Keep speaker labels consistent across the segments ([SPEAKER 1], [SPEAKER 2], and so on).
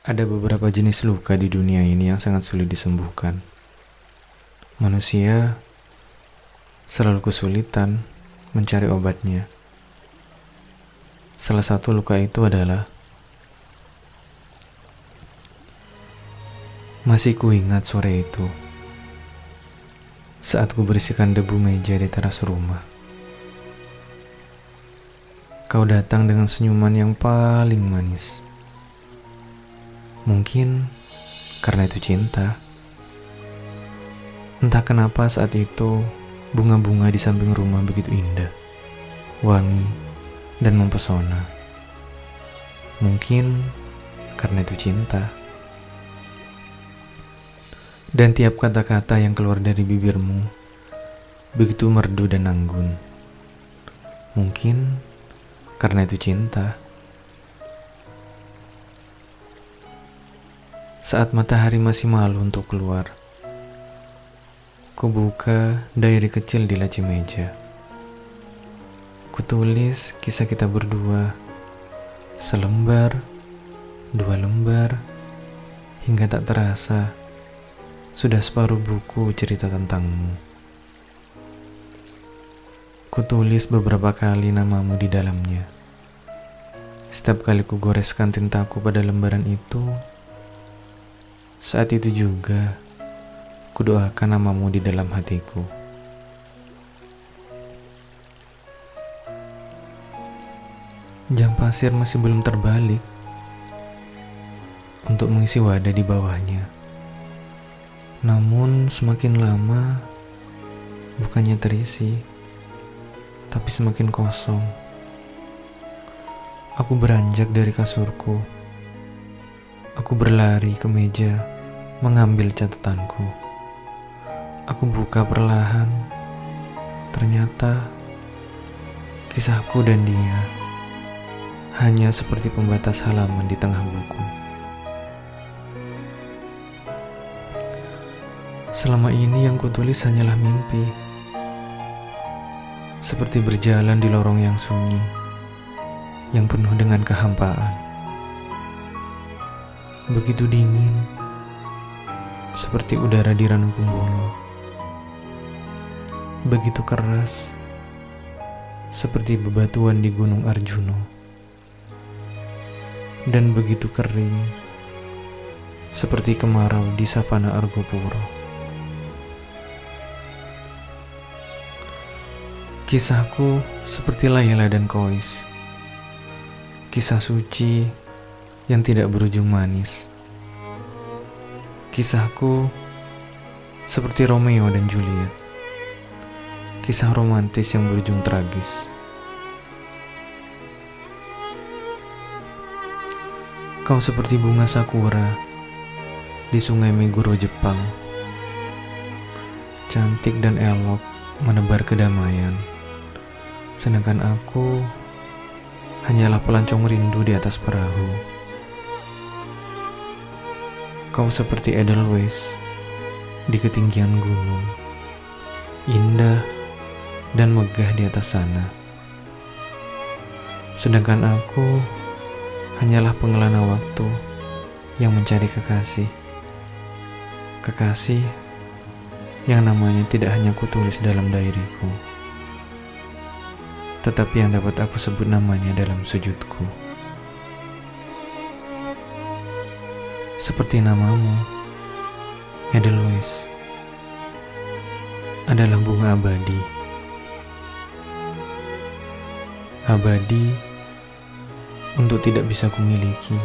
[SPEAKER 1] Ada beberapa jenis luka di dunia ini yang sangat sulit disembuhkan. Manusia selalu kesulitan mencari obatnya. Salah satu luka itu adalah masih kuingat sore itu saat ku bersihkan debu meja di teras rumah. Kau datang dengan senyuman yang paling manis. Mungkin karena itu cinta. Entah kenapa saat itu bunga-bunga di samping rumah begitu indah, wangi, dan mempesona. Mungkin karena itu cinta. Dan tiap kata-kata yang keluar dari bibirmu begitu merdu dan anggun. Mungkin karena itu cinta. Saat matahari masih malu untuk keluar, ku buka diary kecil di laci meja. Ku tulis kisah kita berdua, selembar, dua lembar, hingga tak terasa sudah separuh buku cerita tentangmu. Ku tulis beberapa kali namamu di dalamnya. Setiap kali ku goreskan tintaku pada lembaran itu, saat itu juga, kudoakan namamu di dalam hatiku. Jam pasir masih belum terbalik untuk mengisi wadah di bawahnya. Namun semakin lama, bukannya terisi, tapi semakin kosong. Aku beranjak dari kasurku Aku berlari ke meja, mengambil catatanku. Aku buka perlahan. Ternyata kisahku dan dia hanya seperti pembatas halaman di tengah buku. Selama ini yang kutulis hanyalah mimpi. Seperti berjalan di lorong yang sunyi, yang penuh dengan kehampaan begitu dingin, seperti udara di Ranungkumbolo. Begitu keras, seperti bebatuan di Gunung Arjuno. Dan begitu kering, seperti kemarau di savana Argopuro. Kisahku seperti Layla dan Kois. Kisah suci yang tidak berujung manis. Kisahku seperti Romeo dan Juliet. Kisah romantis yang berujung tragis. Kau seperti bunga sakura di sungai Meguro, Jepang. Cantik dan elok menebar kedamaian. Sedangkan aku hanyalah pelancong rindu di atas perahu. Kau seperti Edelweiss di ketinggian gunung, indah dan megah di atas sana. Sedangkan aku hanyalah pengelana waktu yang mencari kekasih. Kekasih yang namanya tidak hanya kutulis dalam dairiku, tetapi yang dapat aku sebut namanya dalam sujudku. Seperti namamu, Edelweiss, adalah bunga abadi. Abadi untuk tidak bisa kumiliki.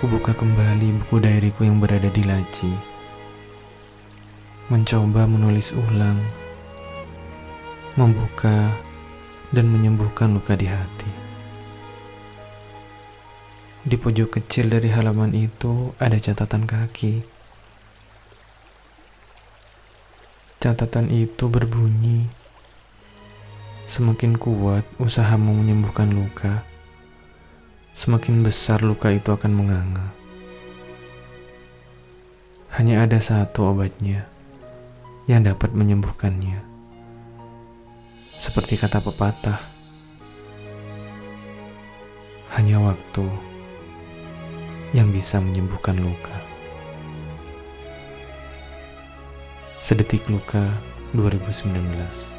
[SPEAKER 1] Kubuka kembali buku dairiku yang berada di laci. Mencoba menulis ulang, membuka dan menyembuhkan luka di hati. Di pojok kecil dari halaman itu ada catatan kaki. Catatan itu berbunyi, "Semakin kuat usahamu menyembuhkan luka, semakin besar luka itu akan menganga." Hanya ada satu obatnya yang dapat menyembuhkannya, seperti kata pepatah Hanya waktu yang bisa menyembuhkan luka. Sedetik Luka 2019